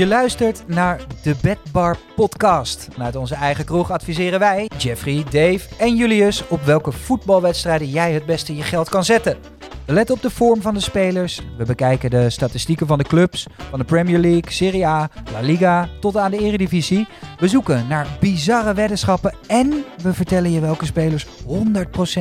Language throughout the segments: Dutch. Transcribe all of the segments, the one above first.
Je luistert naar de Bedbar Podcast. Vanuit onze eigen kroeg adviseren wij, Jeffrey, Dave en Julius, op welke voetbalwedstrijden jij het beste je geld kan zetten. We letten op de vorm van de spelers, we bekijken de statistieken van de clubs, van de Premier League, Serie A, La Liga tot aan de Eredivisie. We zoeken naar bizarre weddenschappen en we vertellen je welke spelers 100%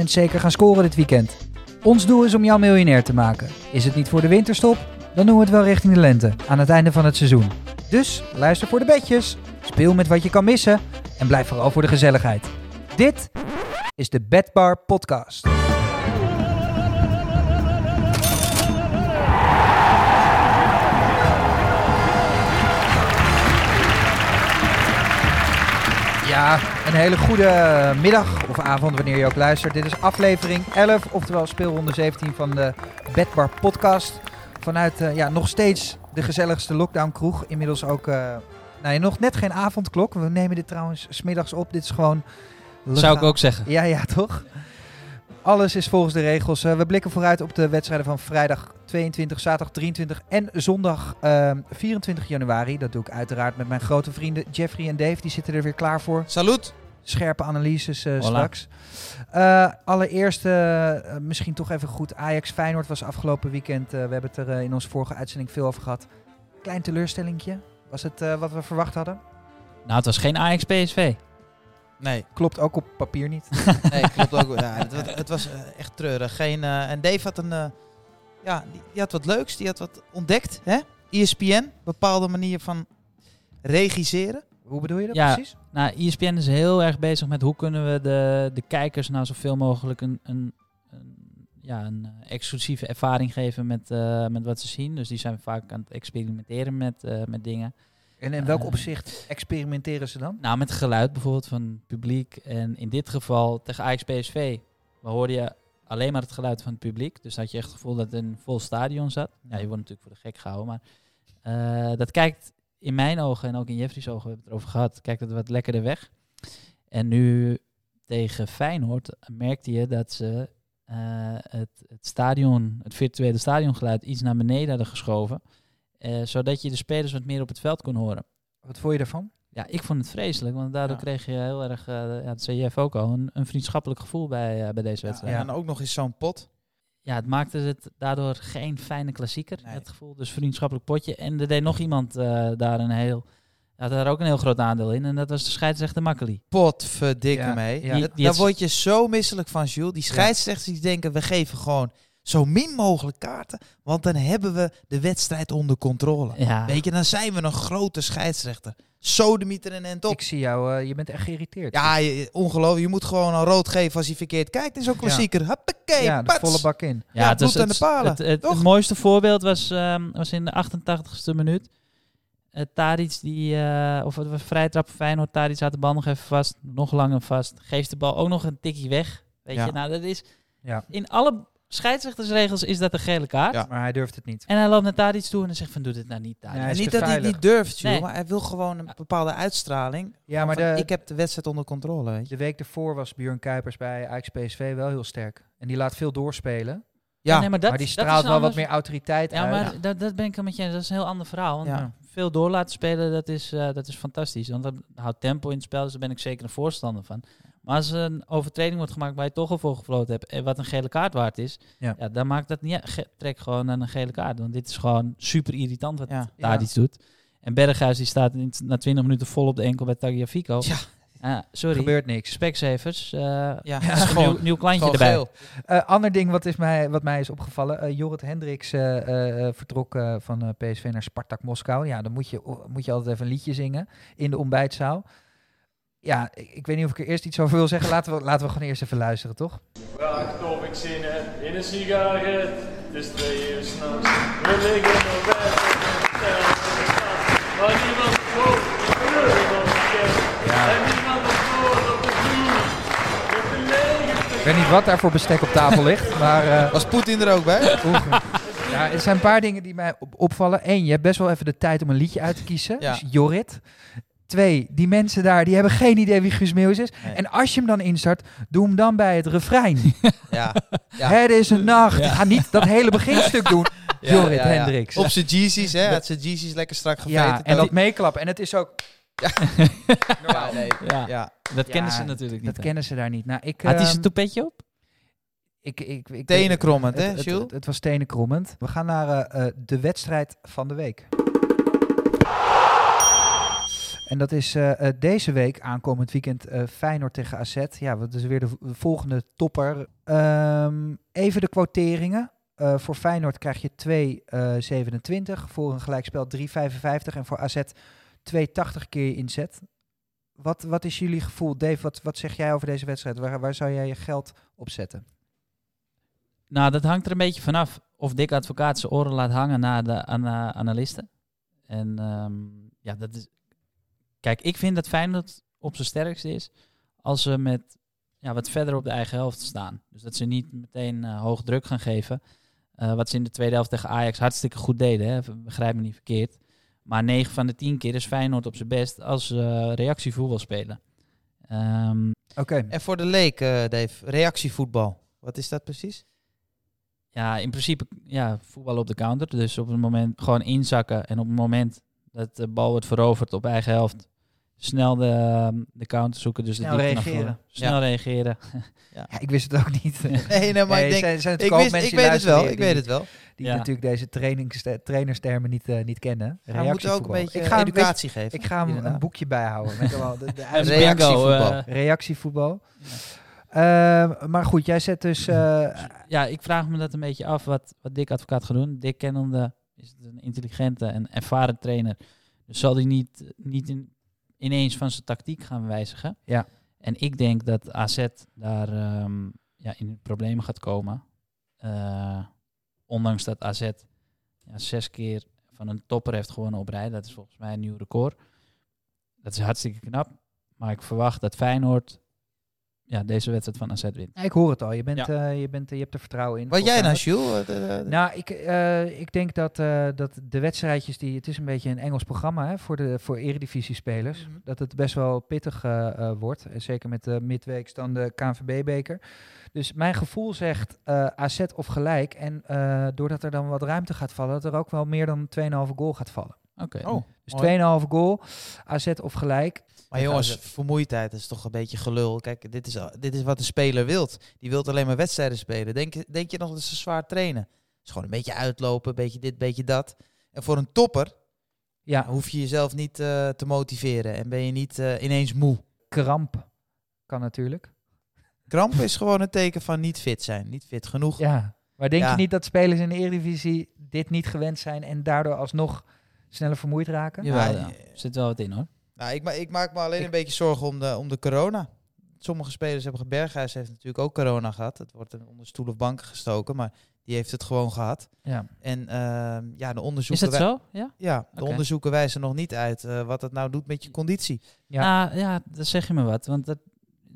zeker gaan scoren dit weekend. Ons doel is om jou miljonair te maken. Is het niet voor de winterstop? Dan doen we het wel richting de lente, aan het einde van het seizoen. Dus luister voor de bedjes, speel met wat je kan missen en blijf vooral voor de gezelligheid. Dit is de Bedbar Podcast. Ja, een hele goede middag of avond wanneer je ook luistert. Dit is aflevering 11, oftewel speelronde 17 van de Bedbar Podcast. Vanuit eh, ja, nog steeds de gezelligste lockdown kroeg. Inmiddels ook uh, nou, nog net geen avondklok. We nemen dit trouwens smiddags op. Dit is gewoon... Zou ik ook zeggen. Ja, ja, toch? Alles is volgens de regels. Uh, we blikken vooruit op de wedstrijden van vrijdag 22, zaterdag 23 en zondag 24 januari. Dat doe ik uiteraard met mijn grote vrienden Jeffrey en Dave. Die zitten er weer klaar voor. Salut! Scherpe analyses uh, straks. Uh, allereerst uh, misschien toch even goed. Ajax Feyenoord was afgelopen weekend. we hebben het er in onze vorige uitzending veel over gehad. Klein teleurstellingje. Was het wat we verwacht hadden? Nou, het was geen Ajax PSV. Nee. Klopt ook op papier niet. nee, klopt ook. Ja, het, het, het was echt treurig. Geen, en Dave had een... ja, die, die, had wat leuks. Die had wat ontdekt. Hè? ESPN. Bepaalde manier van regisseren. Hoe bedoel je dat ja, precies? Nou, ESPN is heel erg bezig met hoe kunnen we de, de kijkers nou zoveel mogelijk een, een, een ja, een exclusieve ervaring geven met, uh, met wat ze zien. Dus die zijn vaak aan het experimenteren met, uh, met dingen. En in welk uh, opzicht experimenteren ze dan? Nou, met geluid bijvoorbeeld van het publiek. En in dit geval tegen Ajax PSV. We hoorden je alleen maar het geluid van het publiek. Dus had je echt het gevoel dat het in een vol stadion zat. Ja, je wordt natuurlijk voor de gek gehouden. Maar dat kijkt in mijn ogen en ook in Jeffrey's ogen, we hebben het erover gehad, kijkt het wat lekkerder weg. En nu tegen Feyenoord merkte je dat ze uh, het, het stadion, het virtuele stadiongeluid iets naar beneden hadden geschoven. Uh, zodat je de spelers wat meer op het veld kon horen. Wat vond je daarvan? Ja, ik vond het vreselijk, want daardoor ja. kreeg je heel erg, uh, ja, dat zei Jeff ook al, een, een vriendschappelijk gevoel bij, bij deze wedstrijd. Ja, en ook nog eens zo'n pot ja, het maakte het daardoor geen fijne klassieker. Nee. Het gevoel, dus vriendschappelijk potje. En er deed nog iemand uh, daar een heel... Had daar ook een heel groot aandeel in. En dat was de scheidsrechter Makkeli. Potverdikke ja, mee. Ja. Die, die daar word je zo misselijk van, Jules. Die scheidsrechters die denken, we geven gewoon zo min mogelijk kaarten. Want dan hebben we de wedstrijd onder controle. Ja. Weet je, dan zijn we een grote scheidsrechter. Sodemieter en en top. Ik zie jou, uh, je bent echt geïrriteerd. Ja, je, ongelooflijk. Je moet gewoon een rood geven als hij verkeerd kijkt in zo'n klassieker. Ja. Huppakee, ja, de volle bak in. Ja, ja het, aan de palen. Het, het, het, mooiste voorbeeld was, um, was in de 88ste minuut. Uh, Tadic, die, uh, of het was vrij trap Feyenoord. Tadic had de bal nog even vast, nog langer vast. Geeft de bal ook nog een tikje weg. Weet ja. je, nou dat is... Ja. In alle scheidsrechtersregels is dat een gele kaart. Ja. Maar hij durft het niet. En hij loopt naar Tadic toe en hij zegt van doe dit nou niet Tadic. Niet dat hij het niet durft, joh, nee. maar hij wil gewoon een bepaalde uitstraling. Ja, maar de, ik heb de wedstrijd onder controle. Weet je. De week ervoor was Björn Kuipers bij Ajax PSV wel heel sterk. En die laat veel doorspelen. Ja, ja nee, maar, dat, maar die straalt wel wat meer autoriteit ja, uit. Maar ja, dat, dat ben ik al met je. Dat is een heel ander verhaal. Want ja. Veel door laten spelen, dat is, uh, dat is fantastisch. Want dat houdt tempo in het spel, dus daar ben ik zeker een voorstander van. Maar als er een overtreding wordt gemaakt waar je toch al voor gefloten hebt en wat een gele kaart waard is, ja. ja dan maakt dat niet. Ge trek gewoon aan een gele kaart. Want dit is gewoon super irritant wat ja. daar iets doet. En Berghuis die staat na 20 minuten vol op de enkel bij Tagliafico. Ja. Ah, sorry. Gebeurt niks. Specsavers. Uh, ja, ja gewoon, nieuw, nieuw klantje erbij. Uh, ander ding wat, is mij, wat mij is opgevallen. Uh, Jorrit Hendricks vertrok van PSV naar Spartak Moskou. Ja, dan moet je, moet je altijd even een liedje zingen in de ontbijtzaal. Ja, ik, ik weet niet of ik er eerst iets over wil zeggen. Laten we, laten we gewoon eerst even luisteren, toch? Of ik zin heb in een sigaret. Het is twee uur s'nachts. We liggen nog bed Waar niemand woont, niemand kent. En niemand op op de vloer. Ik weet niet wat daar voor bestek op tafel ligt, maar... Uh, Was Poetin er ook bij? ja, er zijn een paar dingen die mij op opvallen. Eén, je hebt best wel even de tijd om een liedje uit te kiezen. Ja. Dus Jorrit. Twee, die mensen daar, die hebben geen idee wie Guus Meeuwis is. Nee. En als je hem dan instart, doe hem dan bij het refrein. Ja. ja. Het is een nacht. Ja. Ga niet dat hele beginstuk doen. Jorrit Hendricks. Op zijn Jeezys, hè. Had zijn Jeezys lekker strak geveten. Ja, en dat meeklappen. En het is ook... Ja, nee. Ja, Ja. dat Ja, kennen ze natuurlijk niet. Dat kennen ze daar niet. Nou, ik, Had hij zijn ehm, toepetje op? ik, ik, ik, Tenen krommend, hè, het, het, Jules? het, het was tenenkrommend. We gaan naar eh, eh, de wedstrijd van de week. En dat is eh, eh, deze week, aankomend weekend, eh, Feyenoord tegen AZ. Ja, dat is weer de volgende topper. Ehm, even de quoteringen. Voor Feyenoord krijg je 2,27. voor een gelijkspel 3,55. En voor AZ 2,80 keer inzet. Wat, wat is jullie gevoel? Dave, wat, wat zeg jij over deze wedstrijd? Waar, waar zou jij je geld op zetten? Nou, dat hangt er een beetje vanaf of Dick Advocaat zijn oren laat hangen naar de ana- analisten. En ehm, ja, dat is... Kijk, ik vind dat Feyenoord op zijn sterkste is als ze met ja, wat verder op de eigen helft staan. Dus dat ze niet meteen eh, hoog druk gaan geven. Eh, wat ze in de tweede helft tegen Ajax hartstikke goed deden. Hè? Begrijp me niet verkeerd. Maar 9 van de 10 keer is Feyenoord op zijn best als ze reactievoetbal spelen. Ehm, Oké. En voor de leek, eh, Dave, reactievoetbal. Wat is dat precies? Ja, in principe ja, voetbal op de counter. Dus op het moment gewoon inzakken. En op het moment dat de bal wordt veroverd op eigen helft, snel de, ehm, de counter zoeken. Dus de Snel naar reageren. Snel reageren. Ja, ik wist het ook niet. Nee, nee, maar Nee, ik denk... zijn, zijn Ik, wist, mensen ik weet het wel, ik die- weet het wel. Die Ja. natuurlijk deze trainingste- trainerstermen niet, eh, niet kennen. We moeten ook een beetje ik ga, een beetje- educatie geven. ik ga hem een boekje bijhouden. Met wel de, de bingo, reactievoetbal. eh, reactievoetbal. Ehm, maar goed, jij zet dus... eh, ja, ik vraag me dat een beetje af wat, wat Dick Advocaat gaat doen. Dick kennende is het een intelligente en ervaren trainer. Dus zal hij niet, niet in, ineens van zijn tactiek gaan wijzigen. Ja. En ik denk dat AZ daar ehm, ja, in problemen gaat komen. Eh, ondanks dat AZ ja, zes keer van een topper heeft gewonnen op rij. Dat is volgens mij een nieuw record. Dat is hartstikke knap. Maar ik verwacht dat Feyenoord ja, deze wedstrijd van AZ wint. ja, ik hoor het al. Je, bent, Ja. eh, je, bent, je hebt er vertrouwen in. Wat jij nou. Jules? Eh, eh, Nou, ik, eh, ik denk dat, eh, dat de wedstrijdjes die. Het is een beetje een Engels programma hè, voor de voor Eredivisie-spelers. Mhm. Dat het best wel pittig eh, eh, wordt. En zeker met de midweeks dan de KNVB-beker. Dus mijn gevoel zegt eh, AZ of gelijk. En eh, doordat er dan wat ruimte gaat vallen, dat er ook wel meer dan 2,5 goal gaat vallen. Oké. Oh, Dus mooi. 2,5 goal, AZ of gelijk. Maar jongens, vermoeidheid is toch een beetje gelul. Kijk, dit is, dit is wat de speler wilt. Die wilt alleen maar wedstrijden spelen. Denk, je- denk je nog dat ze zwaar trainen? Het is gewoon een beetje uitlopen, een beetje dit, een beetje dat. En voor een topper Ja, hoef je jezelf niet eh, te motiveren. En ben je niet eh, ineens moe. kramp kan natuurlijk. Kramp is gewoon een teken van niet fit zijn. Niet fit genoeg. Ja, maar denk Ja. je niet dat spelers in de Eredivisie dit niet gewend zijn en daardoor alsnog sneller vermoeid raken? Jawel, ja. zit wel wat in hoor. Nou, ik, ma ik maak me alleen Ik- een beetje zorgen om de, om de corona. Sommige spelers hebben... Berghuis heeft natuurlijk ook corona gehad. Het wordt er onder stoel of banken gestoken. Maar die heeft het gewoon gehad. Ja. En ehm, ja, de Is onderzoeken... dat wij- zo? Ja? Ja, de onderzoeken wijzen nog niet uit eh, wat het nou doet met je conditie. Ja. Ja. ja, dat zeg je me wat. Want dat,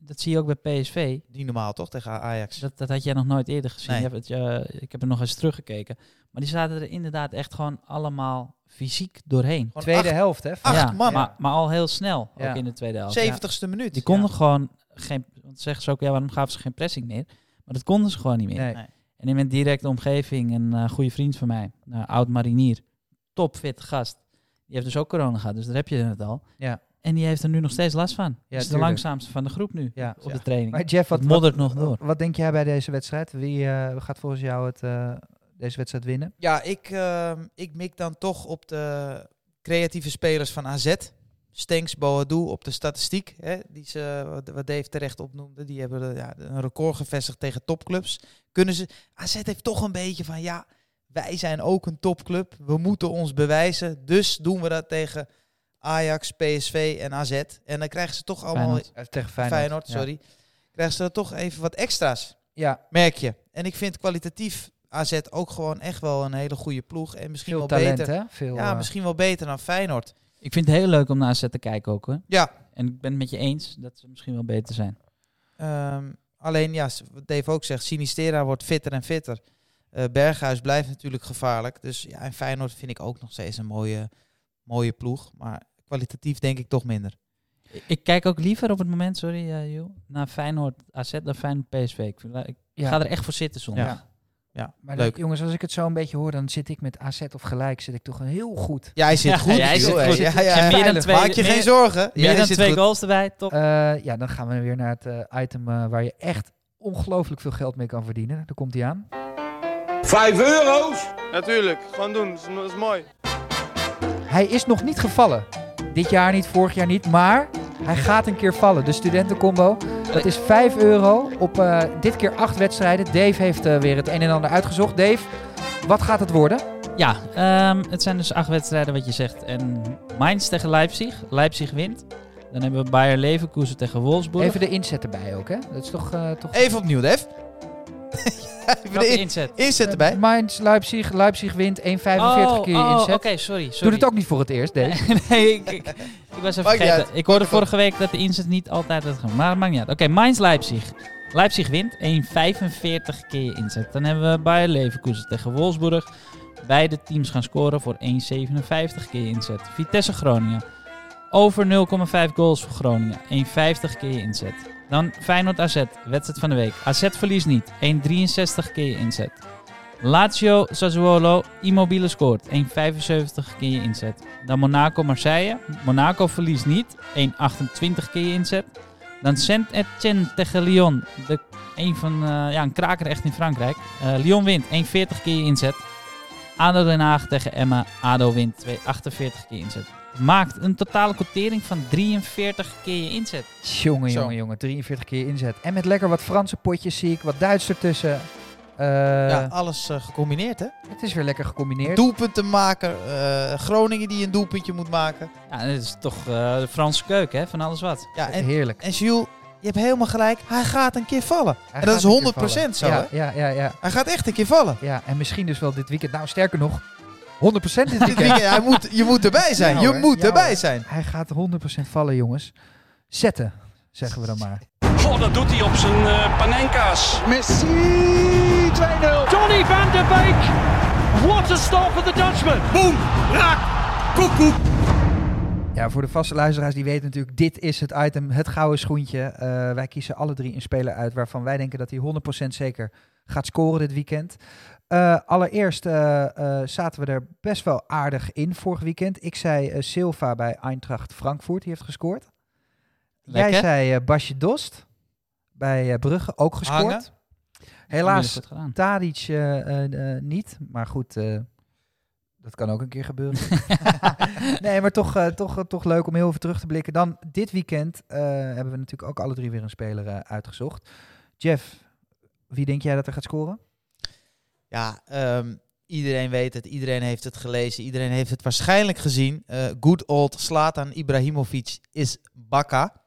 dat zie je ook bij PSV. Niet normaal toch, tegen Ajax? Dat, dat had jij nog nooit eerder gezien. Nee. Je hebt het, eh, ik heb er nog eens teruggekeken. Maar die zaten er inderdaad echt gewoon allemaal fysiek doorheen. Gewoon Tweede acht- helft, hè? acht ja, man. Maar, maar al heel snel, Ja. ook in de tweede helft. 70ste minuut. Die konden gewoon geen... Want zeggen ze ook, ja, waarom gaven ze geen pressing meer? Maar dat konden ze gewoon niet meer. Nee. Nee. En in mijn directe omgeving, een eh, goede vriend van mij, een oud marinier, topfit gast. Die heeft dus ook corona gehad, dus daar heb je het al. Ja. En die heeft er nu nog steeds last van. Ja, is de langzaamste van de groep nu Ja. op de training. Maar Jeff, wat, het moddert wat, nog door. wat denk jij bij deze wedstrijd? Wie eh, gaat volgens jou het, eh, deze wedstrijd winnen? Ja, ik, ehm, ik mik dan toch op de creatieve spelers van AZ. Stenks, Boadou op de statistiek, hè, die ze, wat- Dave terecht opnoemde. Die hebben de- ja, een record gevestigd tegen topclubs. Kunnen ze, AZ heeft toch een beetje van, ja, wij zijn ook een topclub. We moeten ons bewijzen. Dus doen we dat tegen Ajax, PSV en AZ. En dan krijgen ze toch allemaal... Feyenoord. Eh, tegen Feyenoord, Feyenoord. ja. sorry. Krijgen ze er toch even wat extra's Ja, merk je. En ik vind kwalitatief AZ ook gewoon echt wel een hele goede ploeg. En misschien veel wel talent, beter. hè? Veel, Ja, eh, misschien wel beter dan Feyenoord. Ik vind het heel leuk om naar AZ te kijken ook hoor. Ja, En ik ben het met je eens dat ze misschien wel beter zijn. ehm, alleen ja, wat Dave ook zegt, Sinistera wordt fitter en fitter. Eh, Berghuis blijft natuurlijk gevaarlijk. Dus ja, en Feyenoord vind ik ook nog steeds een mooie, mooie ploeg. Maar kwalitatief denk ik toch minder. Ik kijk ook liever op het moment, sorry uh, Joel, naar Feyenoord AZ dan Feyenoord PSV. Ik, vind- ik Ja. ga er echt voor zitten soms. Ja. Ja, Maar dan, leuk. jongens, als ik het zo een beetje hoor, dan zit ik met AZ of gelijk, zit ik toch heel goed. Ja, hij zit Ja, goed. ja, hij joh, zit hè. goed. Ja, ja, meer dan twee- Maak je meer- geen zorgen. Meer dan zit twee goed. goals erbij, top. Eh, ja, dan gaan we weer naar het eh, item eh, waar je echt ongelooflijk veel geld mee kan verdienen. Daar komt hij aan. Vijf euro's? Natuurlijk, gewoon doen. Dat is, dat is mooi. Hij is nog niet gevallen. Dit jaar niet, vorig jaar niet, maar hij gaat een keer vallen. De studentencombo, dat is 5 euro op eh, dit keer 8 wedstrijden. Dave heeft eh, weer het een en ander uitgezocht. Dave, wat gaat het worden? Ja, ehm, het zijn dus acht wedstrijden wat je zegt. En Mainz tegen Leipzig. Leipzig wint. Dan hebben we Bayer Leverkusen tegen Wolfsburg. Even de inzet erbij ook, hè? Dat is toch... eh, toch... Even opnieuw, Dave. Even Welke de in- inzet? inzet erbij. Mainz, Leipzig, Leipzig wint 1,45 oh, keer je oh, inzet. Oké, sorry, sorry. Doe het ook niet voor het eerst, Dave. nee, ik, ik, ik was even vergeten. Ik hoorde vorige week dat de inzet niet altijd het gaat. Maar het maakt niet uit. Oké, Mainz-Leipzig. Leipzig wint 1,45 keer je inzet. Dan hebben we Bayer Leverkusen tegen Wolfsburg. Beide teams gaan scoren voor 1,57 keer inzet. Vitesse Groningen. Over 0,5 goals voor Groningen. 1,50 keer inzet. Dan Feyenoord AZ. Wedstrijd van de week. AZ verliest niet. 1,63 keer je inzet. Lazio Sassuolo. Immobile scoort. 1,75 keer je inzet. Dan Monaco Marseille. Monaco verliest niet. 1,28 keer je inzet. Dan Saint-Etienne tegen Lyon. De, een van, eh, ja, een kraker echt in Frankrijk. Eh, Lyon wint 1,40 keer je inzet. ADO Den Haag tegen Emma. ADO wint 2,48 keer inzet. Maakt een totale quotering van 43 keer je inzet. Jongen, Zo. jongen, jongen. 43 keer je inzet. En met lekker wat Franse potjes zie ik, wat Duits ertussen. Eh, Ja, alles eh, gecombineerd, hè? Het is weer lekker gecombineerd. Doelpuntenmaker. eh Groningen die een doelpuntje moet maken. Ja, dat is toch eh, de Franse keuken, hè? Van alles wat. Ja, en, Heerlijk. en Jules, je hebt helemaal gelijk. Hij gaat een keer vallen. Hij en dat is een keer 100% vallen. zo, ja, hè? Ja, ja, ja, Hij gaat echt een keer vallen. ja. En misschien dus wel dit weekend. Nou, sterker nog, 100% dit Dit weekend. weekend, hij moet, je moet erbij zijn. Ja, je hoor. moet Ja, erbij hoor. zijn. Hij gaat 100% vallen, jongens. Zetten, zeggen we dan maar. Dat doet hij op zijn eh panenka's. Messi 2-0. Donny van der Beek. What a start for the Dutchman. Boom, raak, koekoek. Ja, voor de vaste luisteraars die weten natuurlijk, dit is het item, het gouden schoentje. Eh, wij kiezen alle drie een speler uit waarvan wij denken dat hij 100% zeker gaat scoren dit weekend. Eh, allereerst eh, eh, zaten we er best wel aardig in vorig weekend. Ik zei Silva bij Eintracht Frankfurt, die heeft gescoord. Jij zei Basje Dost bij Brugge, ook gescoord. Hangen. Helaas. Tadic eh, eh, eh, niet, maar goed, eh, dat kan ook een keer gebeuren. nee, maar toch, toch, toch leuk om heel even terug te blikken. Dan dit weekend eh, hebben we natuurlijk ook alle drie weer een speler uitgezocht. Jeff, wie denk jij dat er gaat scoren? Ja, ehm, iedereen weet het. Iedereen heeft het gelezen. Iedereen heeft het waarschijnlijk gezien. Eh good old Slatan Ibrahimovic is Bakka.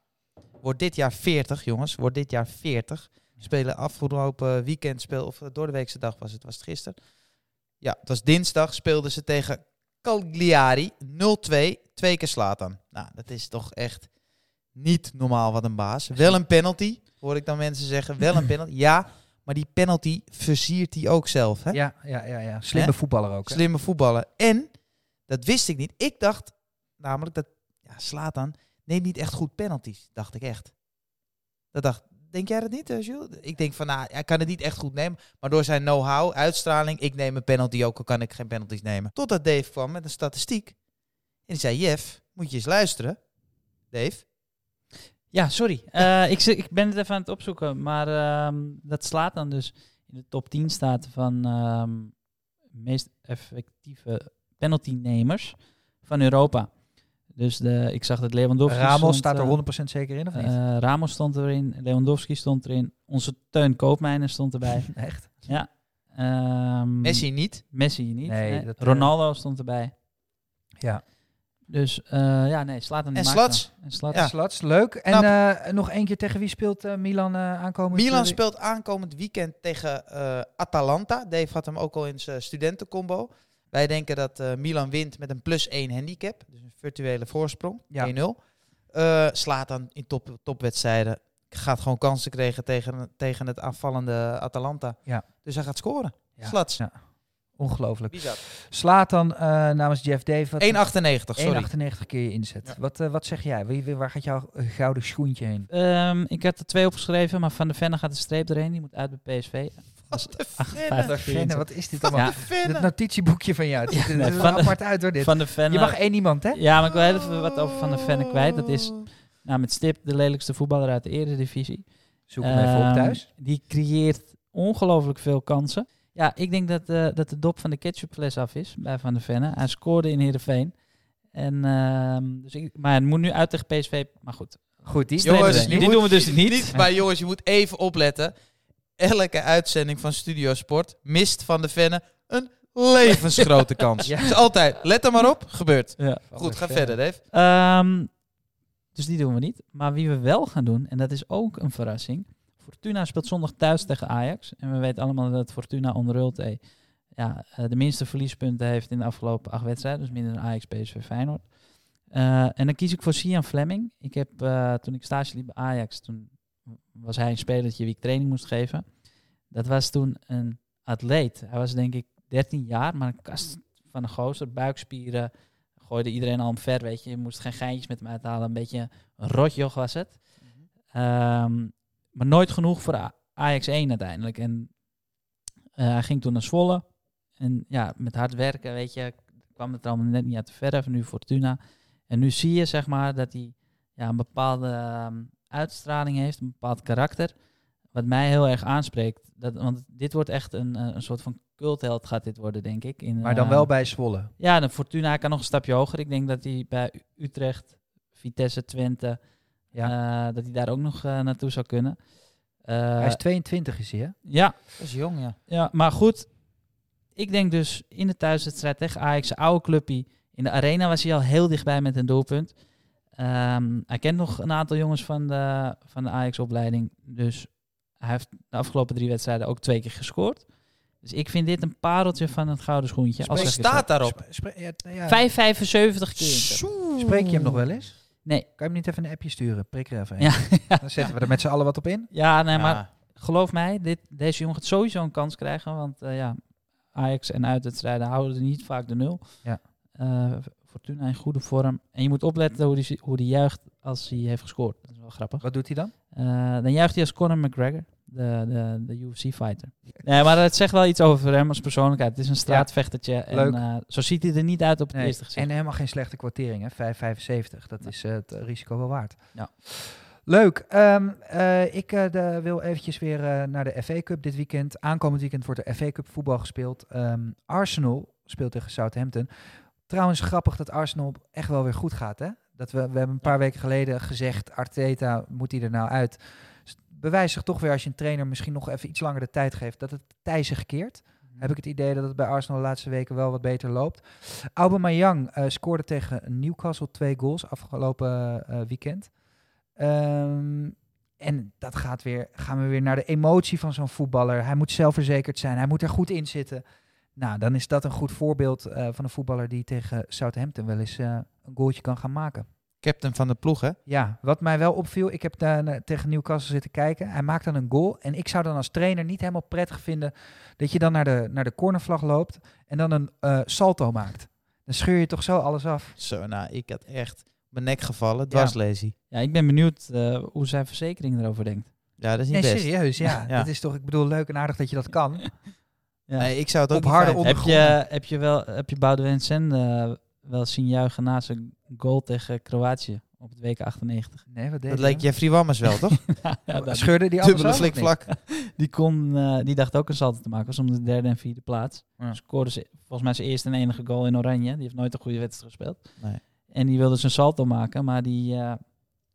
Wordt dit jaar 40, jongens. Wordt dit jaar 40. Spelen afgelopen weekend, speel, of door de weekse dag was het, was gisteren. Ja, het was dinsdag, speelden ze tegen Cagliari 0-2, twee keer Slatan. Nou, dat is toch echt niet normaal wat een baas. Wel een penalty, hoor ik dan mensen zeggen. Wel een penalty, ja. Maar die penalty versiert hij ook zelf, hè? Ja, ja, ja, ja. Slimme voetballer ook. hè? Slimme voetballer. En, dat wist ik niet. Ik dacht namelijk dat, ja, Slatan neemt niet echt goed penalties. Dacht ik echt. Dat dacht, denk jij dat niet, eh, Jules? Ik denk van, nou, hij kan het niet echt goed nemen. Maar door zijn know-how, uitstraling, ik neem een penalty ook, al kan ik geen penalties nemen. Totdat Dave kwam met een statistiek. En die zei, Jeff, moet je eens luisteren. Dave? Ja, sorry. Eh, ik, ik ben het even aan het opzoeken. Maar ehm, dat slaat dan dus in de top 10 staat van ehm, meest effectieve penaltynemers van Europa. Dus de, ik zag dat Lewandowski Ramos stond, staat er eh, 100% zeker in, of niet? eh, Ramos stond erin, Lewandowski stond erin, onze Teun Koopmijnen stond erbij. Echt? ja. Ehm, Messi niet. Messi niet. Nee, Nee, dat, eh, Ronaldo stond erbij. Ja. Dus eh, ja, nee, slaat En Slats? En Slats. Ja. Slats, leuk. En eh, nog één keer tegen wie speelt eh, Milan eh aankomend? Milan speelt aankomend weekend tegen eh, Atalanta. Dave had hem ook al in zijn studentencombo. Wij denken dat eh, Milan wint met een plus 1 handicap. Dus een virtuele voorsprong. Ja. 1-0. Eh, slaat dan in top, topwedstrijden. Gaat gewoon kansen krijgen tegen, tegen het aanvallende Atalanta. Ja. Dus hij gaat scoren. Ja. Slats. Ja. Ongelooflijk. Bizar. Slaat dan eh, namens Jeff Dave. wat- 1,98, sorry. 1,98 keer je inzet. Ja. Wat, eh, wat zeg jij? Waar gaat jouw gouden schoentje heen? Ehm, ik had er twee opgeschreven, maar Van de Venne gaat de streep erheen. Die moet uit bij PSV. was de 58, Venne, wat is dit allemaal? Ja, Het notitieboekje van jou. Het er nee, is de- apart uit hoor dit. Van de Venne. Je mag één iemand hè? Ja, maar ik wil even wat over Van de Venne kwijt. Dat is nou, met stip de lelijkste voetballer uit de Eredivisie. Zoek hem even op Ehm, thuis. Die creëert ongelooflijk veel kansen. Ja, ik denk dat, eh, dat de dop van de ketchupfles af is bij Van der Venne. Hij scoorde in Heerenveen. En, ehm, dus ik, maar het moet nu uit tegen PSV. Maar goed, Goed, die, Jongens, die moet- doen we dus niet. Maar jongens, je moet even opletten. Elke uitzending van Studio Sport mist Van de Venne een levensgrote kans. Ja. Is altijd, let er maar op, gebeurt. Ja. Goed, ga verder Dave. Ehm, dus die doen we niet. Maar wie we wel gaan doen, en dat is ook een verrassing. Fortuna speelt zondag thuis tegen Ajax. En we weten allemaal dat Fortuna onder Ulte ja, eh, de minste verliespunten heeft in de afgelopen acht wedstrijden. Dus minder dan Ajax, PSV, Feyenoord. Eh, en dan kies ik voor Sian Fleming. Ik heb, eh, toen ik stage liep bij Ajax, toen was hij een spelertje wie ik training moest geven. Dat was toen een atleet. Hij was denk ik 13 jaar, maar een kast van een gozer, buikspieren. Gooide iedereen al omver, weet je. Je moest geen geintjes met hem uithalen. Een beetje een rotjoch was het. Ehm, maar nooit genoeg voor Ajax 1 uiteindelijk. En eh, hij ging toen naar Zwolle. En ja, met hard werken, weet je, kwam het er allemaal net niet uit de verf. Nu Fortuna. En nu zie je, zeg maar, dat hij ja, een bepaalde ehm, uitstraling heeft, een bepaald karakter. Wat mij heel erg aanspreekt. Dat, want dit wordt echt een, eh, een soort van cultheld gaat dit worden, denk ik. In, Maar dan wel bij Zwolle. ja, de Fortuna kan nog een stapje hoger. Ik denk dat hij bij Utrecht, Vitesse, Twente, Ja. eh, dat hij daar ook nog eh, naartoe zou kunnen. Eh, Hij is 22 is hij hè? ja, Dat is jong, ja. ja, maar goed. Ik denk dus in de thuiswedstrijd tegen Ajax, zijn oude clubpie. In de arena was hij al heel dichtbij met een doelpunt. Ehm, hij kent nog een aantal jongens van de, van de Ajax-opleiding. Dus hij heeft de afgelopen drie wedstrijden ook twee keer gescoord. Dus ik vind dit een pareltje van het gouden schoentje. Wat Als staat daarop? Spre- spre- ja, ja. 5,75 keer. Spreek je hem nog wel eens? Nee. Kan je hem niet even een appje sturen? Prik er even een. Ja, Dan zetten we er met z'n allen wat op in. ja nee, maar Ah, geloof mij, dit, deze jongen gaat sowieso een kans krijgen. Want eh, ja, Ajax en uitwedstrijden houden er niet vaak de nul. Ja. Eh, Fortuna in goede vorm. En je moet opletten hoe die, hoe die juicht als hij heeft gescoord. Dat is wel grappig. Wat doet hij dan? Eh, dan juicht hij als Conor McGregor, de, de, de UFC-fighter. Nee, maar het zegt wel iets over hem als persoonlijkheid. Het is een straatvechtertje. En eh, zo ziet hij er niet uit op het Nee. eerste gezicht. En helemaal geen slechte kwartering, hè? 5,75. Dat is eh, het risico wel waard. Ja. Leuk. Ehm, eh, ik de- wil eventjes weer naar de FA Cup dit weekend. Aankomend weekend wordt de FA Cup voetbal gespeeld. Ehm, Arsenal speelt tegen Southampton. Trouwens, grappig dat Arsenal echt wel weer goed gaat, hè? Dat we, we hebben een paar weken geleden gezegd, Arteta, moet hij er nou uit? Bewijst zich toch weer als je een trainer misschien nog even iets langer de tijd geeft, dat het tij zich keert. Heb ik het idee dat het bij Arsenal de laatste weken wel wat beter loopt. Aubameyang eh scoorde tegen Newcastle twee goals afgelopen eh, weekend. Ehm, en dat gaat weer, gaan we weer naar de emotie van zo'n voetballer. Hij moet zelfverzekerd zijn, hij moet er goed in zitten. Nou, dan is dat een goed voorbeeld eh, van een voetballer die tegen Southampton wel eens een goaltje kan gaan maken. Captain van de ploeg, hè? Ja, wat mij wel opviel, ik heb daar na- tegen Newcastle zitten kijken. Hij maakt dan een goal. En ik zou dan als trainer niet helemaal prettig vinden dat je dan naar de, naar de cornervlag loopt en dan een eh, salto maakt. Dan scheur je toch zo alles af. Zo, nou, ik had echt mijn nek gevallen, dwarslazy. Ja, ik ben benieuwd eh, hoe zijn verzekering erover denkt. Ja, dat is niet Nee, best. serieus, ja. Ja. Dat is toch, ik bedoel, leuk en aardig dat je dat kan. Ja. Nee, ik zou het ook Op harde Heb je, heb je wel heb je Boudewijn Sen eh, wel zien juichen na zijn goal tegen Kroatië op het WK 98? Nee, wat deed Dat leek? Jeffrey Wammers wel, toch? ja, dat- Scheurde die Dubbele flikvlak. die, kon, eh, die dacht ook een salto te maken. Was om de derde en vierde plaats. Ja. Scoorde ze volgens mij zijn eerste en enige goal in Oranje. Die heeft nooit een goede wedstrijd gespeeld. Nee. En die wilde zijn salto maken, maar die eh,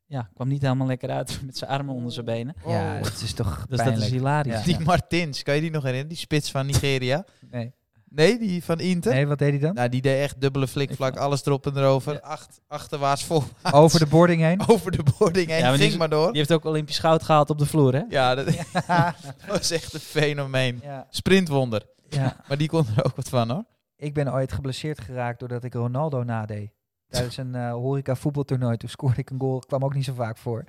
ja, kwam niet helemaal lekker uit met zijn armen onder zijn benen. Ja, dat is toch Dus pijnlijk. dat is hilarisch. Ja. Die Martins, kan je die nog herinneren? Die spits van Nigeria. Nee. Nee, die van Inter. nee, wat deed hij dan? Nou, die deed echt dubbele flikvlak, alles erop en erover. Ja. Acht, achterwaarts vol. Over de boarding heen? Over de boarding heen. Ja, maar die Ging is- maar door. Die heeft ook Olympisch goud gehaald op de vloer, hè? Ja, dat was echt een fenomeen. ja, Sprintwonder. ja. Maar die kon er ook wat van, hoor. Ik ben ooit geblesseerd geraakt doordat ik Ronaldo nadeed. Tijdens een eh, horeca voetbaltoernooi. Toen scoorde ik een goal. Kwam ook niet zo vaak voor.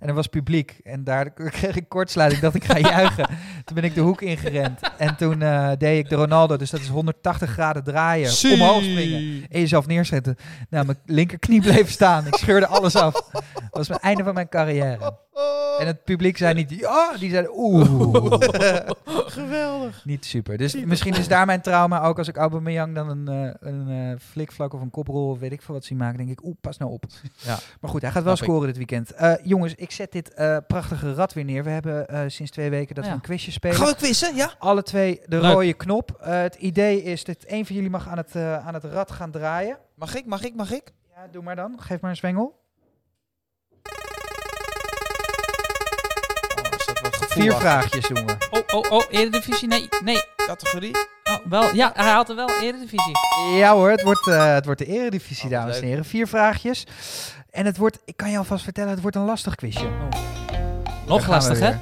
En er was publiek. En daar kreeg ik kortsluiting. Ik dacht, ik ga juichen. Toen ben ik de hoek ingerend. En toen eh, deed ik de Ronaldo. Dus dat is 180 graden draaien. Omhoog springen. En jezelf neerzetten. Nou, mijn linkerknie bleef staan. Ik scheurde alles af. Dat was het einde van mijn carrière. Oh. En het publiek zei niet, ja, die zeiden oeh. Geweldig. Niet super. Dus misschien is daar mijn trauma ook als ik Aubameyang dan een, eh, een eh, flikvlak of een koprol of weet ik veel wat zie maken. denk ik, oeh, pas nou op. Ja. Maar goed, hij gaat wel Snap ik. scoren dit weekend. Eh, jongens, ik zet dit eh, prachtige rad weer neer. We hebben eh, sinds twee weken dat Ja. we een quizje spelen. Gaan we quizzen? Ja? Alle twee de Leuk. rode knop. Het idee is dat één van jullie mag aan het, aan het rad gaan draaien. Mag ik, mag ik, mag ik? Ja, doe maar dan. Geef maar een zwengel. Vier vraagjes doen we. Oh, oh, oh, Eredivisie? Nee, nee. Categorie? Oh, wel, ja, hij had er wel Eredivisie. Ja hoor, het wordt, eh, het wordt de eredivisie, Oh, dames en heren. Vier vraagjes. En het wordt, ik kan je alvast vertellen, het wordt een lastig quizje. Daar Nog lastig, hè?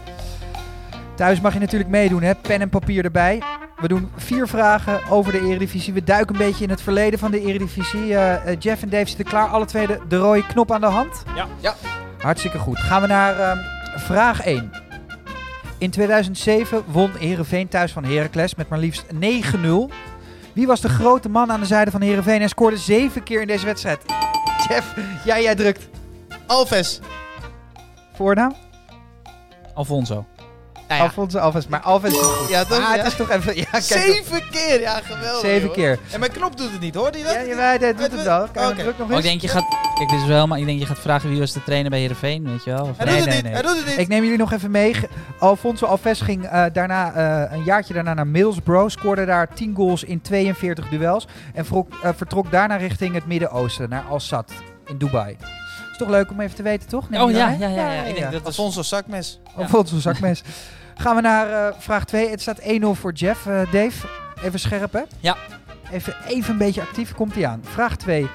Thuis mag je natuurlijk meedoen, hè? Pen en papier erbij. We doen vier vragen over de Eredivisie. We duiken een beetje in het verleden van de Eredivisie. Eh, eh, Jeff en Dave zitten klaar. Alle twee de, de rode knop aan de hand. Ja. Ja. Hartstikke goed. Gaan we naar ehm, vraag 1. In 2007 won Herenveen thuis van Heracles met maar liefst 9-0. Wie was de grote man aan de zijde van Herenveen en scoorde zeven keer in deze wedstrijd? Jeff, ja, jij drukt. Alves. Voornaam? Alfonso. Nou ja, Alfonso Alves. Maar Alves is goed. Ja, toch, Ah, ja. het is toch even... Ja, kijk, Zeven keer, ja, geweldig. Zeven joh. keer. En mijn knop doet het niet, hoorde je dat? Ja, dat doet het wel. Kan Oké. druk nog Oh, ik eens? denk je gaat... Kijk, dit is wel maar ik denk je gaat vragen wie was de trainer bij Heerenveen, weet je wel? Of, Hij Nee, doet het nee, niet, nee. hij doet het niet. Ik neem jullie nog even mee. Alfonso Alves ging eh, daarna, eh, een jaartje daarna naar Middlesbrough. Scoorde daar 10 goals in 42 duels. En vrok- eh, vertrok daarna richting het Midden-Oosten, naar Al-Sad in Dubai. Is toch leuk om even te weten, toch? Neem oh ja, ja, ja, ja. Ik denk dat is... Alfonso zakmes. Alfonso zakmes. Gaan we naar eh, vraag 2. Het staat 1-0 voor Jeff. Eh, Dave, even scherp hè? Ja. Even, even een beetje actief. Komt hij aan. Vraag 2.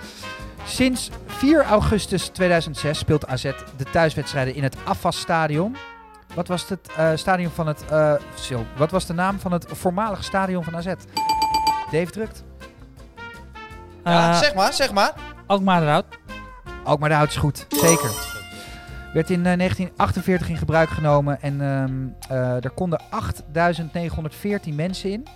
Sinds 4 augustus 2006 speelt AZ de thuiswedstrijden in het Afas Stadion. Wat was het eh, stadion van het... eh, zo, wat was de naam van het voormalige stadion van AZ? Dave drukt. Ja, Eh, zeg maar, zeg maar. Alkmaar eruit. Ook maar de hout is goed. Zeker. Werd in eh, 1948 in gebruik genomen en ehm, eh, er konden 8.914 mensen in.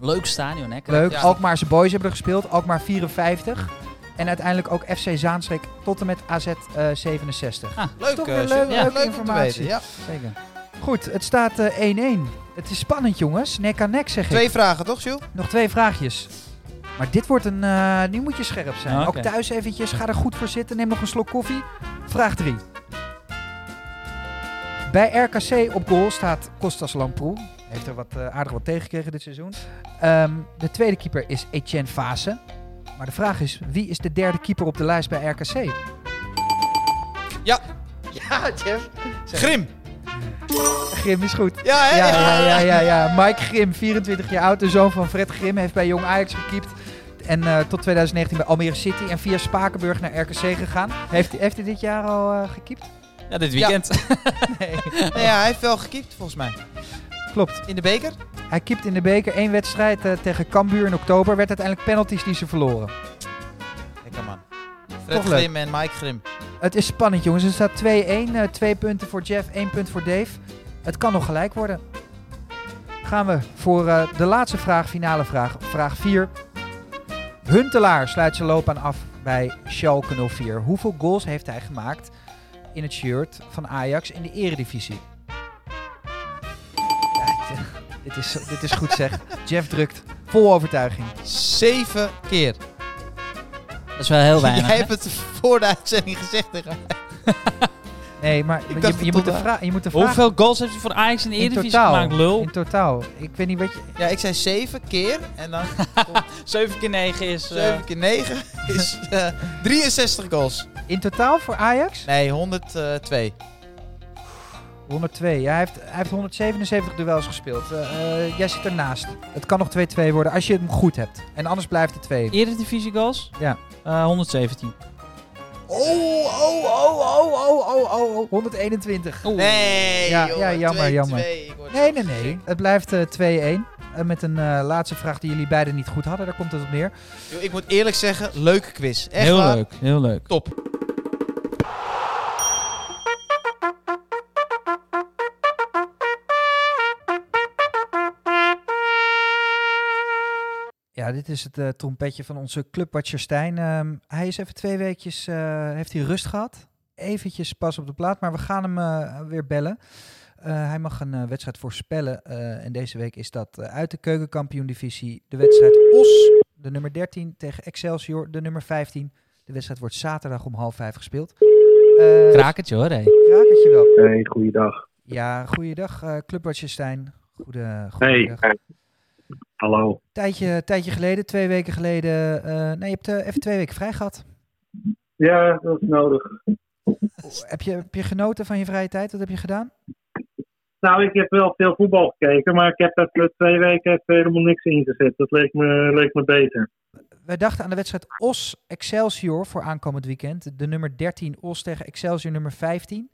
Leuk stadion, hè? Leuk. Ja. Alkmaarse Boys hebben er gespeeld. Alkmaar 54. En uiteindelijk ook FC Zaanstreek tot en met AZ eh, 67. Leuk, toch eh, weer Sjoerd. leuk- Ja, leuke leuk om te informatie. weten. Ja. Zeker. Goed, het staat eh, 1-1. Het is spannend jongens. Nek aan nek zeg ik. Twee vragen, toch, Jules? Nog twee vraagjes. Maar dit wordt een... eh, nu moet je scherp zijn. Oké. Ook thuis eventjes. Ga er goed voor zitten. Neem nog een slok koffie. Vraag 3. Bij RKC op goal staat Kostas Lamproe. Heeft er wat, eh, aardig wat tegengekregen dit seizoen. Ehm, de tweede keeper is Etienne Fase. Maar de vraag is, wie is de derde keeper op de lijst bij RKC? Ja. Ja, Jeff. Grim. Grim is goed. Ja, hè? Ja, ja, ja, ja, ja. Mike Grim, 24 jaar oud, de zoon van Fred Grim, heeft bij Jong Ajax gekiept. En eh, tot 2019 bij Almere City en via Spakenburg naar RKC gegaan. Heeft, hij- heeft hij dit jaar al eh, gekiept? Ja, dit weekend. Nee. Nee, ja, hij heeft wel gekiept, volgens mij. Klopt. In de beker? Hij kiept in de beker één wedstrijd eh, tegen Cambuur in oktober. Werd uiteindelijk penalties die ze verloren. Lekker man. Fred Toch leuk. Grim en Mike Grim. Het is spannend jongens. Het staat 2-1. eh, twee punten voor Jeff, één punt voor Dave. Het kan nog gelijk worden. Gaan we voor eh, de laatste vraag, finale vraag. Vraag 4. Huntelaar sluit zijn loopbaan af bij Schalke 04. Hoeveel goals heeft hij gemaakt in het shirt van Ajax in de eredivisie? Dit- is, dit is goed zeg. Jeff drukt. Vol overtuiging. Zeven keer. Dat is wel heel weinig. Jij hebt het voor de uitzending gezegd tegen mij. Nee, maar je, je, moet de tot- vra- je moet de vraag... Hoeveel goals heeft hij voor Ajax in de in Eredivisie totaal, gemaakt, lul? in totaal. Ik weet niet wat je... Ja, ik zei zeven keer. En dan 7 keer 9 is... eh, zeven keer negen is eh, 63 goals. In totaal voor Ajax? Nee, 102. 102. Ja, hij, heeft, hij heeft 177 duels gespeeld. Eh, eh, jij zit ernaast. Het kan nog 2-2 worden als je hem goed hebt. En anders blijft het 2. Eredivisie goals? Ja. Eh, 117. Oh, oh, oh, oh, oh, oh, oh, oh. 121. Oeh. Nee, Ja, joh, ja, jammer, 2-2. jammer. Nee, nee, nee. Het blijft eh, 2-1. Eh, met een eh, laatste vraag die jullie beiden niet goed hadden. Daar komt het op neer. Ik moet eerlijk zeggen, leuke quiz. Echt heel waar. leuk, heel leuk. Top. Dit is het eh, trompetje van onze clubwatcher Stijn. Ehm, hij is even twee weekjes, eh, heeft hij rust gehad. eventjes pas op de plaat, maar we gaan hem eh, weer bellen. Eh, hij mag een eh, wedstrijd voorspellen. eh, en deze week is dat uit de keukenkampioen-divisie de wedstrijd Os, de nummer 13, tegen Excelsior, de nummer 15. De wedstrijd wordt zaterdag om half vijf gespeeld. Eh Krakertje hoor, hé. krakertje wel. Hey, goeiedag. Ja, goeiedag, eh Clubwatcher Stijn. Goede, Hey, goeiedag. Hallo. Tijdje, tijdje geleden, twee weken geleden. eh, nee, je hebt eh, even twee weken vrij gehad. Ja, dat is nodig. Heb je, heb je genoten van je vrije tijd? Wat heb je gedaan? Nou, ik heb wel veel voetbal gekeken, maar ik heb er twee weken even helemaal niks ingezet. Dat leek me, leek me beter. Wij dachten aan de wedstrijd Os Excelsior voor aankomend weekend. De nummer 13 Os tegen Excelsior nummer 15.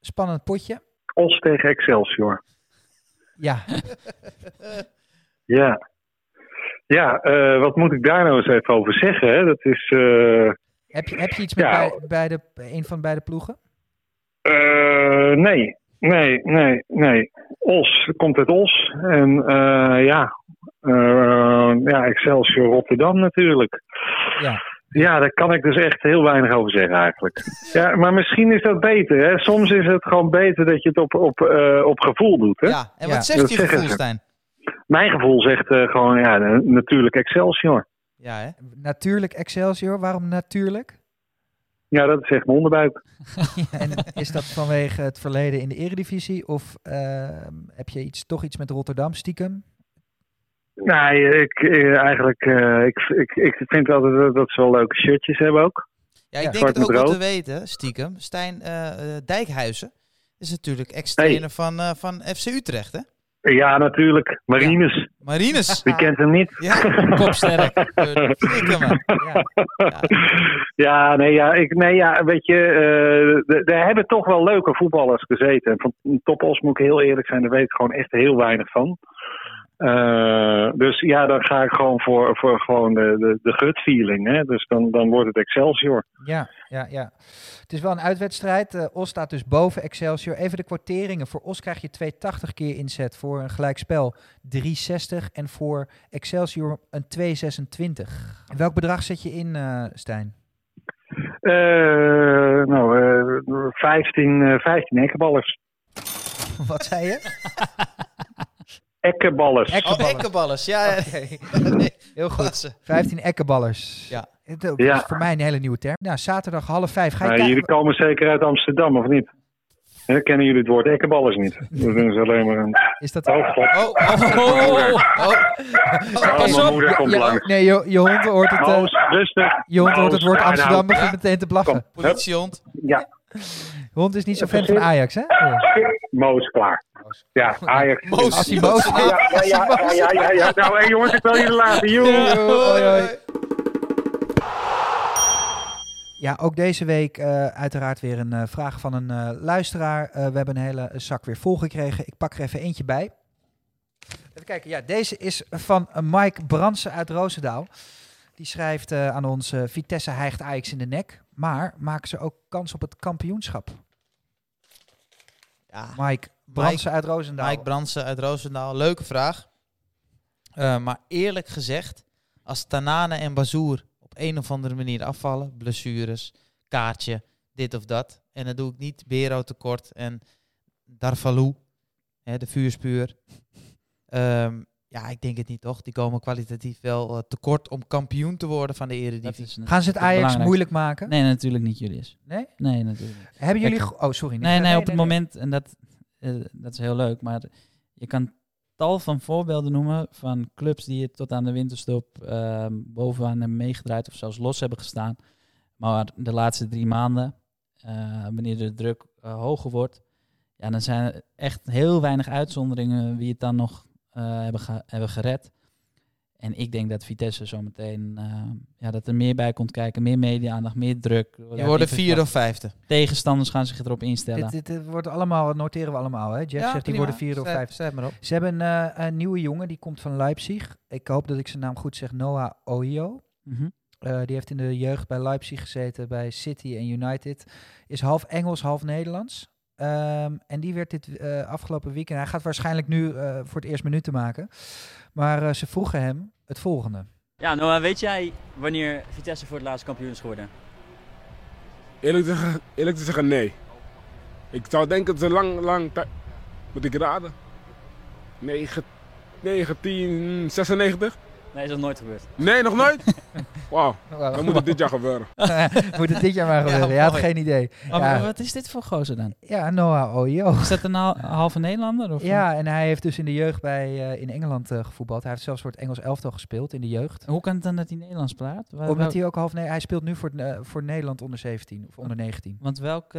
Spannend potje. Os tegen Excelsior. Ja, Ja. Ja, eh, wat moet ik daar nou eens even over zeggen? Hè? Dat is... eh, heb je, heb je iets met Ja. bij, beide, een van beide ploegen? eh, nee, nee, nee, nee. Os, komt uit Os. En eh, ja, eh, ja, Excelsior Rotterdam natuurlijk. Ja. Ja, daar kan ik dus echt heel weinig over zeggen eigenlijk. Ja, maar misschien is dat beter. Hè? Soms is het gewoon beter dat je het op, op, eh, op gevoel doet. Hè? Ja, en Ja. wat zegt Dat je gevoel, ze. Stijn? Mijn gevoel zegt eh, gewoon, ja, natuurlijk Excelsior. Ja, hè? Natuurlijk Excelsior. Waarom natuurlijk? Ja, dat is echt mijn onderbuik. En is dat vanwege het verleden in de eredivisie? Of eh, heb je iets, toch iets met Rotterdam stiekem? Nee, ik, eh, eigenlijk, eh, ik, ik, ik vind wel dat, dat ze wel leuke shirtjes hebben ook. Ja, ik Ja. denk Zwart het ook wel te weten, stiekem. Stijn eh, eh, Dijkhuizen is natuurlijk ex-trainer van, eh, van FC Utrecht, hè? Ja, natuurlijk. Marines, Marines. wie kent hem niet? Ja, Kopsterk. Ja. Ja. Ja, nee, ja, ik, nee, ja weet je, d- er hebben toch wel leuke voetballers gezeten. En Van Topos moet ik heel eerlijk zijn, daar weet ik gewoon echt heel weinig van. Eh, dus ja, dan ga ik gewoon voor, voor gewoon de, de, de gut feeling. Hè? Dus dan, dan wordt het Excelsior. Ja, ja, ja. Het is wel een uitwedstrijd. Eh, Os staat dus boven Excelsior. Even de kwarteringen. Voor Os krijg je 280 keer inzet. Voor een gelijkspel 360. En voor Excelsior een 226. Welk bedrag zet je in, eh, Stijn? Eh, nou, eh 15, eh 15 ekkenballers. Wat zei je? Ekkenballers. Ek- Oh. Ja, Nee, heel goed. klasse. 15 ekkenballers. Ja. Het is Ja. voor mij een hele nieuwe term. Nou, zaterdag half vijf. Ga je kijken? jullie komen zeker uit Amsterdam, of niet? Hè, kennen jullie het woord ekkenballers niet? Dat is alleen maar een... Is dat... Oh, god. Oh, oh, oh, oh. oh. Oh, Pas mijn op. moeder komt Ja, langs. nee, je, je hond hoort het, eh, Moos, rustig. je hond hoort het woord Amsterdam nou, begint meteen te blaffen. Politiehond. Ja, Hond is niet zo fan van Ajax, hè? Moos klaar. Ja, Ajax. Moos. Als hij boos. Ja, ja, ja, ja. Nou, jongens, ik wil jullie laten. Joe. Hoi, hoi. Ja, ook deze week eh, uiteraard weer een eh, vraag van een eh, luisteraar. We hebben een hele zak weer volgekregen. Ik pak er even eentje bij. Even kijken. Ja, deze is van Mike Bransen uit Roosendaal. Die schrijft aan ons: Vitesse hijgt Ajax in de nek. Maar maken ze ook kans op het kampioenschap? Ja, Mike Bransen uit Roosendaal. Mike Bransen uit Roosendaal. Leuke vraag. Eh, maar eerlijk gezegd, als Tanane en Bazoer op een of andere manier afvallen, blessures, kaartje, dit of dat. En dan doe ik niet Bero tekort en Darvalou, hè, de vuurspuur. Ehm, ja, ik denk het niet toch. Die komen kwalitatief wel eh, tekort om kampioen te worden van de Eredivisie. is Gaan ze het Ajax moeilijk maken? Nee, natuurlijk niet, Julius. Nee? Nee, natuurlijk niet. Hebben jullie... Kijk, Oh, sorry. Nee, nee, op het moment, en dat, eh, dat is heel leuk, maar je kan tal van voorbeelden noemen van clubs die het tot aan de winterstop ehm, bovenaan hebben meegedraaid of zelfs los hebben gestaan. Maar de laatste drie maanden, eh, wanneer de druk hoger wordt, ja, dan zijn er echt heel weinig uitzonderingen wie het dan nog hebben, ge- hebben gered. En ik denk dat Vitesse zometeen, eh, ja, dat er meer bij komt kijken, meer media-aandacht, meer druk. Die worden vierde of vijfde. Tegenstanders gaan zich erop instellen. Dit, dit, dit wordt allemaal, noteren we allemaal, hè? Jeff zegt die worden vierde of vijfde. maar op. Ze hebben een, eh, een nieuwe jongen, die komt van Leipzig. Ik hoop dat ik zijn naam goed zeg, Noah Ohio. Mhm. Eh, die heeft in de jeugd bij Leipzig gezeten, bij City en United. Is half Engels, half Nederlands. Ehm, en die werd dit eh, afgelopen weekend... Hij gaat waarschijnlijk nu eh, voor het eerst minuten maken. Maar eh, ze vroegen hem het volgende. Ja, Noah, weet jij wanneer Vitesse voor het laatst kampioen is geworden? Eerlijk te, zeggen, eerlijk te zeggen, nee. Ik zou denken dat ze lang, lang tijd... Moet ik raden? 9, 1996? Nee, is dat nooit gebeurd. Nee, nog nooit? Wauw, dan moet het dit jaar gebeuren. Moet het dit jaar maar gebeuren? Ja, had geen idee. Maar Ja. wat is dit voor gozer dan? Ja, Noah Oyo. Is dat een hal- halve Nederlander? Of Ja, en hij heeft dus in de jeugd bij, eh, in Engeland eh, gevoetbald. Hij heeft zelfs voor het Engels elftal gespeeld in de jeugd. Hoe kan het dan dat hij Nederlands praat? Waar- Omdat wel- hij ook half nee, hij speelt nu voor, eh, voor Nederland onder 17 of onder 19. Want welke,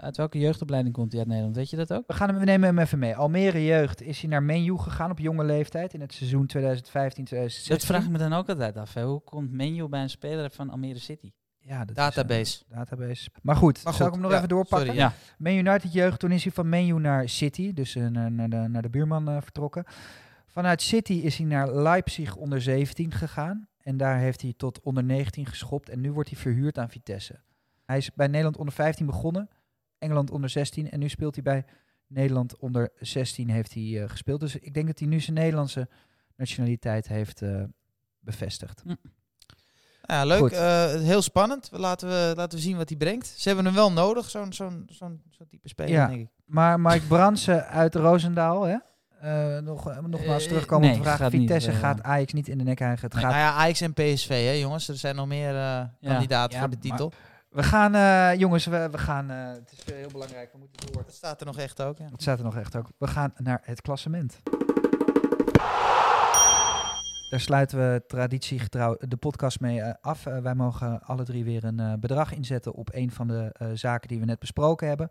uit welke jeugdopleiding komt hij uit Nederland? Weet je dat ook? We, gaan hem, we nemen hem even mee. Almere jeugd is hij naar Menu gegaan op jonge leeftijd in het seizoen 2015-2016. Dat vraag ik me dan ook altijd af. Hè. Hoe komt menu bij een speler van Almere City? Ja, dat is, Database. eh, database. Maar goed, Maar zal ik hem nog ja, even doorpakken? sorry, Ja. Man United jeugd, toen is hij van Menu naar City, dus eh, naar, naar, de, naar de buurman eh, vertrokken. Vanuit City is hij naar Leipzig onder 17 gegaan. En daar heeft hij tot onder 19 geschopt. En nu wordt hij verhuurd aan Vitesse. Hij is bij Nederland onder 15 begonnen, Engeland onder 16. En nu speelt hij bij Nederland onder 16 heeft hij, eh, gespeeld. Dus ik denk dat hij nu zijn Nederlandse nationaliteit heeft eh, bevestigd. Ja, leuk. Eh, heel spannend. Laten we, laten we zien wat hij brengt. Ze hebben hem wel nodig, zo'n zo'n zo'n zo'n type speler, Ja. denk ik. Maar Mike Bransen uit Roosendaal, hè? Eh, nog, nogmaals terugkomen op de vraag. gaat Vitesse gaat Ajax niet in de nek hijgen. Het Nee, gaat nou ja, Ajax en PSV, hè, jongens. Er zijn nog meer eh, kandidaten Ja, voor de maar- titel. We gaan, eh, jongens, we, we gaan. eh, het is heel belangrijk. We moeten door. Dat staat er nog echt ook. Ja. Het staat er nog echt ook. We gaan naar het klassement. Daar sluiten we traditiegetrouw de podcast mee eh, af. Eh, wij mogen alle drie weer een eh, bedrag inzetten op een van de zaken die we net besproken hebben.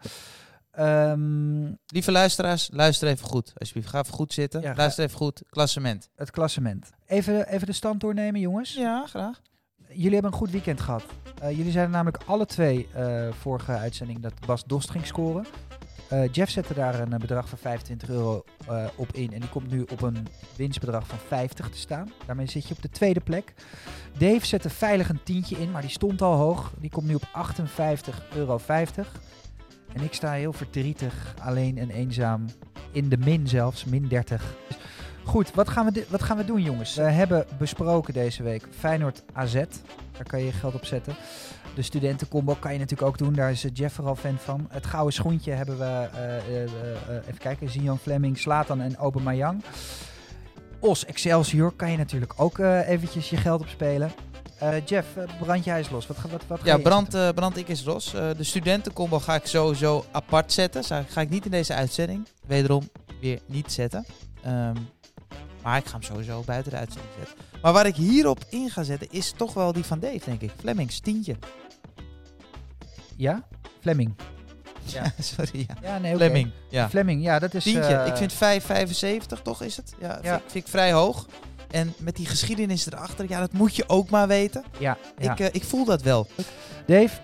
Ehm, Lieve luisteraars, luister even goed. Alsjeblieft, ga even goed zitten. Ja, luister even goed. Klassement. het klassement. Even, even de stand doornemen, jongens. Ja, graag. Jullie hebben een goed weekend gehad. Eh, jullie zeiden namelijk alle twee vorige uitzending dat Bas Dost ging scoren. Eh, Jeff zette daar een eh, bedrag van 25 euro eh, op in. En die komt nu op een winstbedrag van 50 te staan. Daarmee zit je op de tweede plek. Dave zette veilig een tientje in, maar die stond al hoog. Die komt nu op 58,50 euro. En ik sta heel verdrietig, alleen en eenzaam. In de min zelfs, min 30. Goed, wat gaan, we wat gaan we doen, jongens? We hebben besproken deze week Feyenoord AZ. Daar kan je je geld op zetten. De studentencombo kan je natuurlijk ook doen. Daar is eh, Jeff vooral fan van. Het gouden schoentje hebben we, eh, eh, eh, even kijken, Zion Fleming, Slatan en Aubameyang. Os Excelsior kan je natuurlijk ook eh, eventjes je geld op spelen. Eh, Jeff, brand je huis los. Wat, wat, wat ga Ja, brand, brand ik is los. De studentencombo ga ik sowieso apart zetten. Ga, ga ik niet in deze uitzending. Wederom weer niet zetten. Ehm, maar ik ga hem sowieso buiten de uitzending zetten. Maar waar ik hierop in ga zetten is toch wel die van Dave, denk ik. Flemings, tientje. Ja? Fleming. Ja, sorry. Ja. Ja, nee, oké. Fleming, ja. Fleming, ja, dat is... Tientje. eh, ik vind 5,75 toch is het? Ja, Ja. Vind, vind ik vrij hoog. En met die geschiedenis erachter, ja, dat moet je ook maar weten. Ja, ja. Ik, eh, ik voel dat wel. Dave?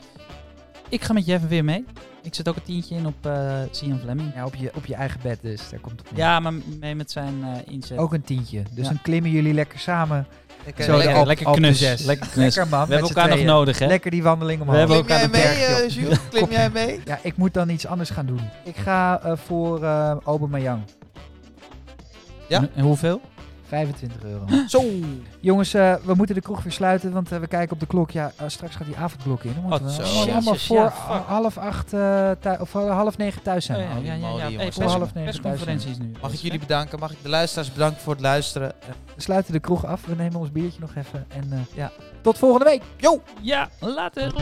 Ik ga met Jeff weer mee. Ik zet ook een tientje in op uh, Sian Fleming. Ja, op je, op je eigen bed dus. Daar komt het op. Ja, maar mee met zijn eh, inzet. Ook een tientje. Dus Ja. dan klimmen jullie lekker samen. Lekker, Zo de lekker, Alp- lekker knus. Lekker knus. Lekker man. We hebben elkaar nog nodig, hè? Lekker die wandeling omhoog. We hebben Klim jij elkaar mee, op. eh, Jules? Klim jij mee? Ja, ik moet dan iets anders gaan doen. Ik ga eh, voor eh Aubameyang. Ja? En, en hoeveel? 25 euro. Zo. Jongens, eh, we moeten de kroeg weer sluiten, want eh, we kijken op de klok. Ja, eh, straks gaat die avondklok in. Dan moeten Oh, we zo. allemaal- voor ja, half acht of half negen thuis zijn. Oh, ja, ja, ja, ja. moly, Hey, pers- Half negen persconferenties nu. Mag ik jullie bedanken? Mag ik de luisteraars bedanken voor het luisteren? We sluiten de kroeg af. We nemen ons biertje nog even. En eh, ja, tot volgende week. Yo! Ja, later.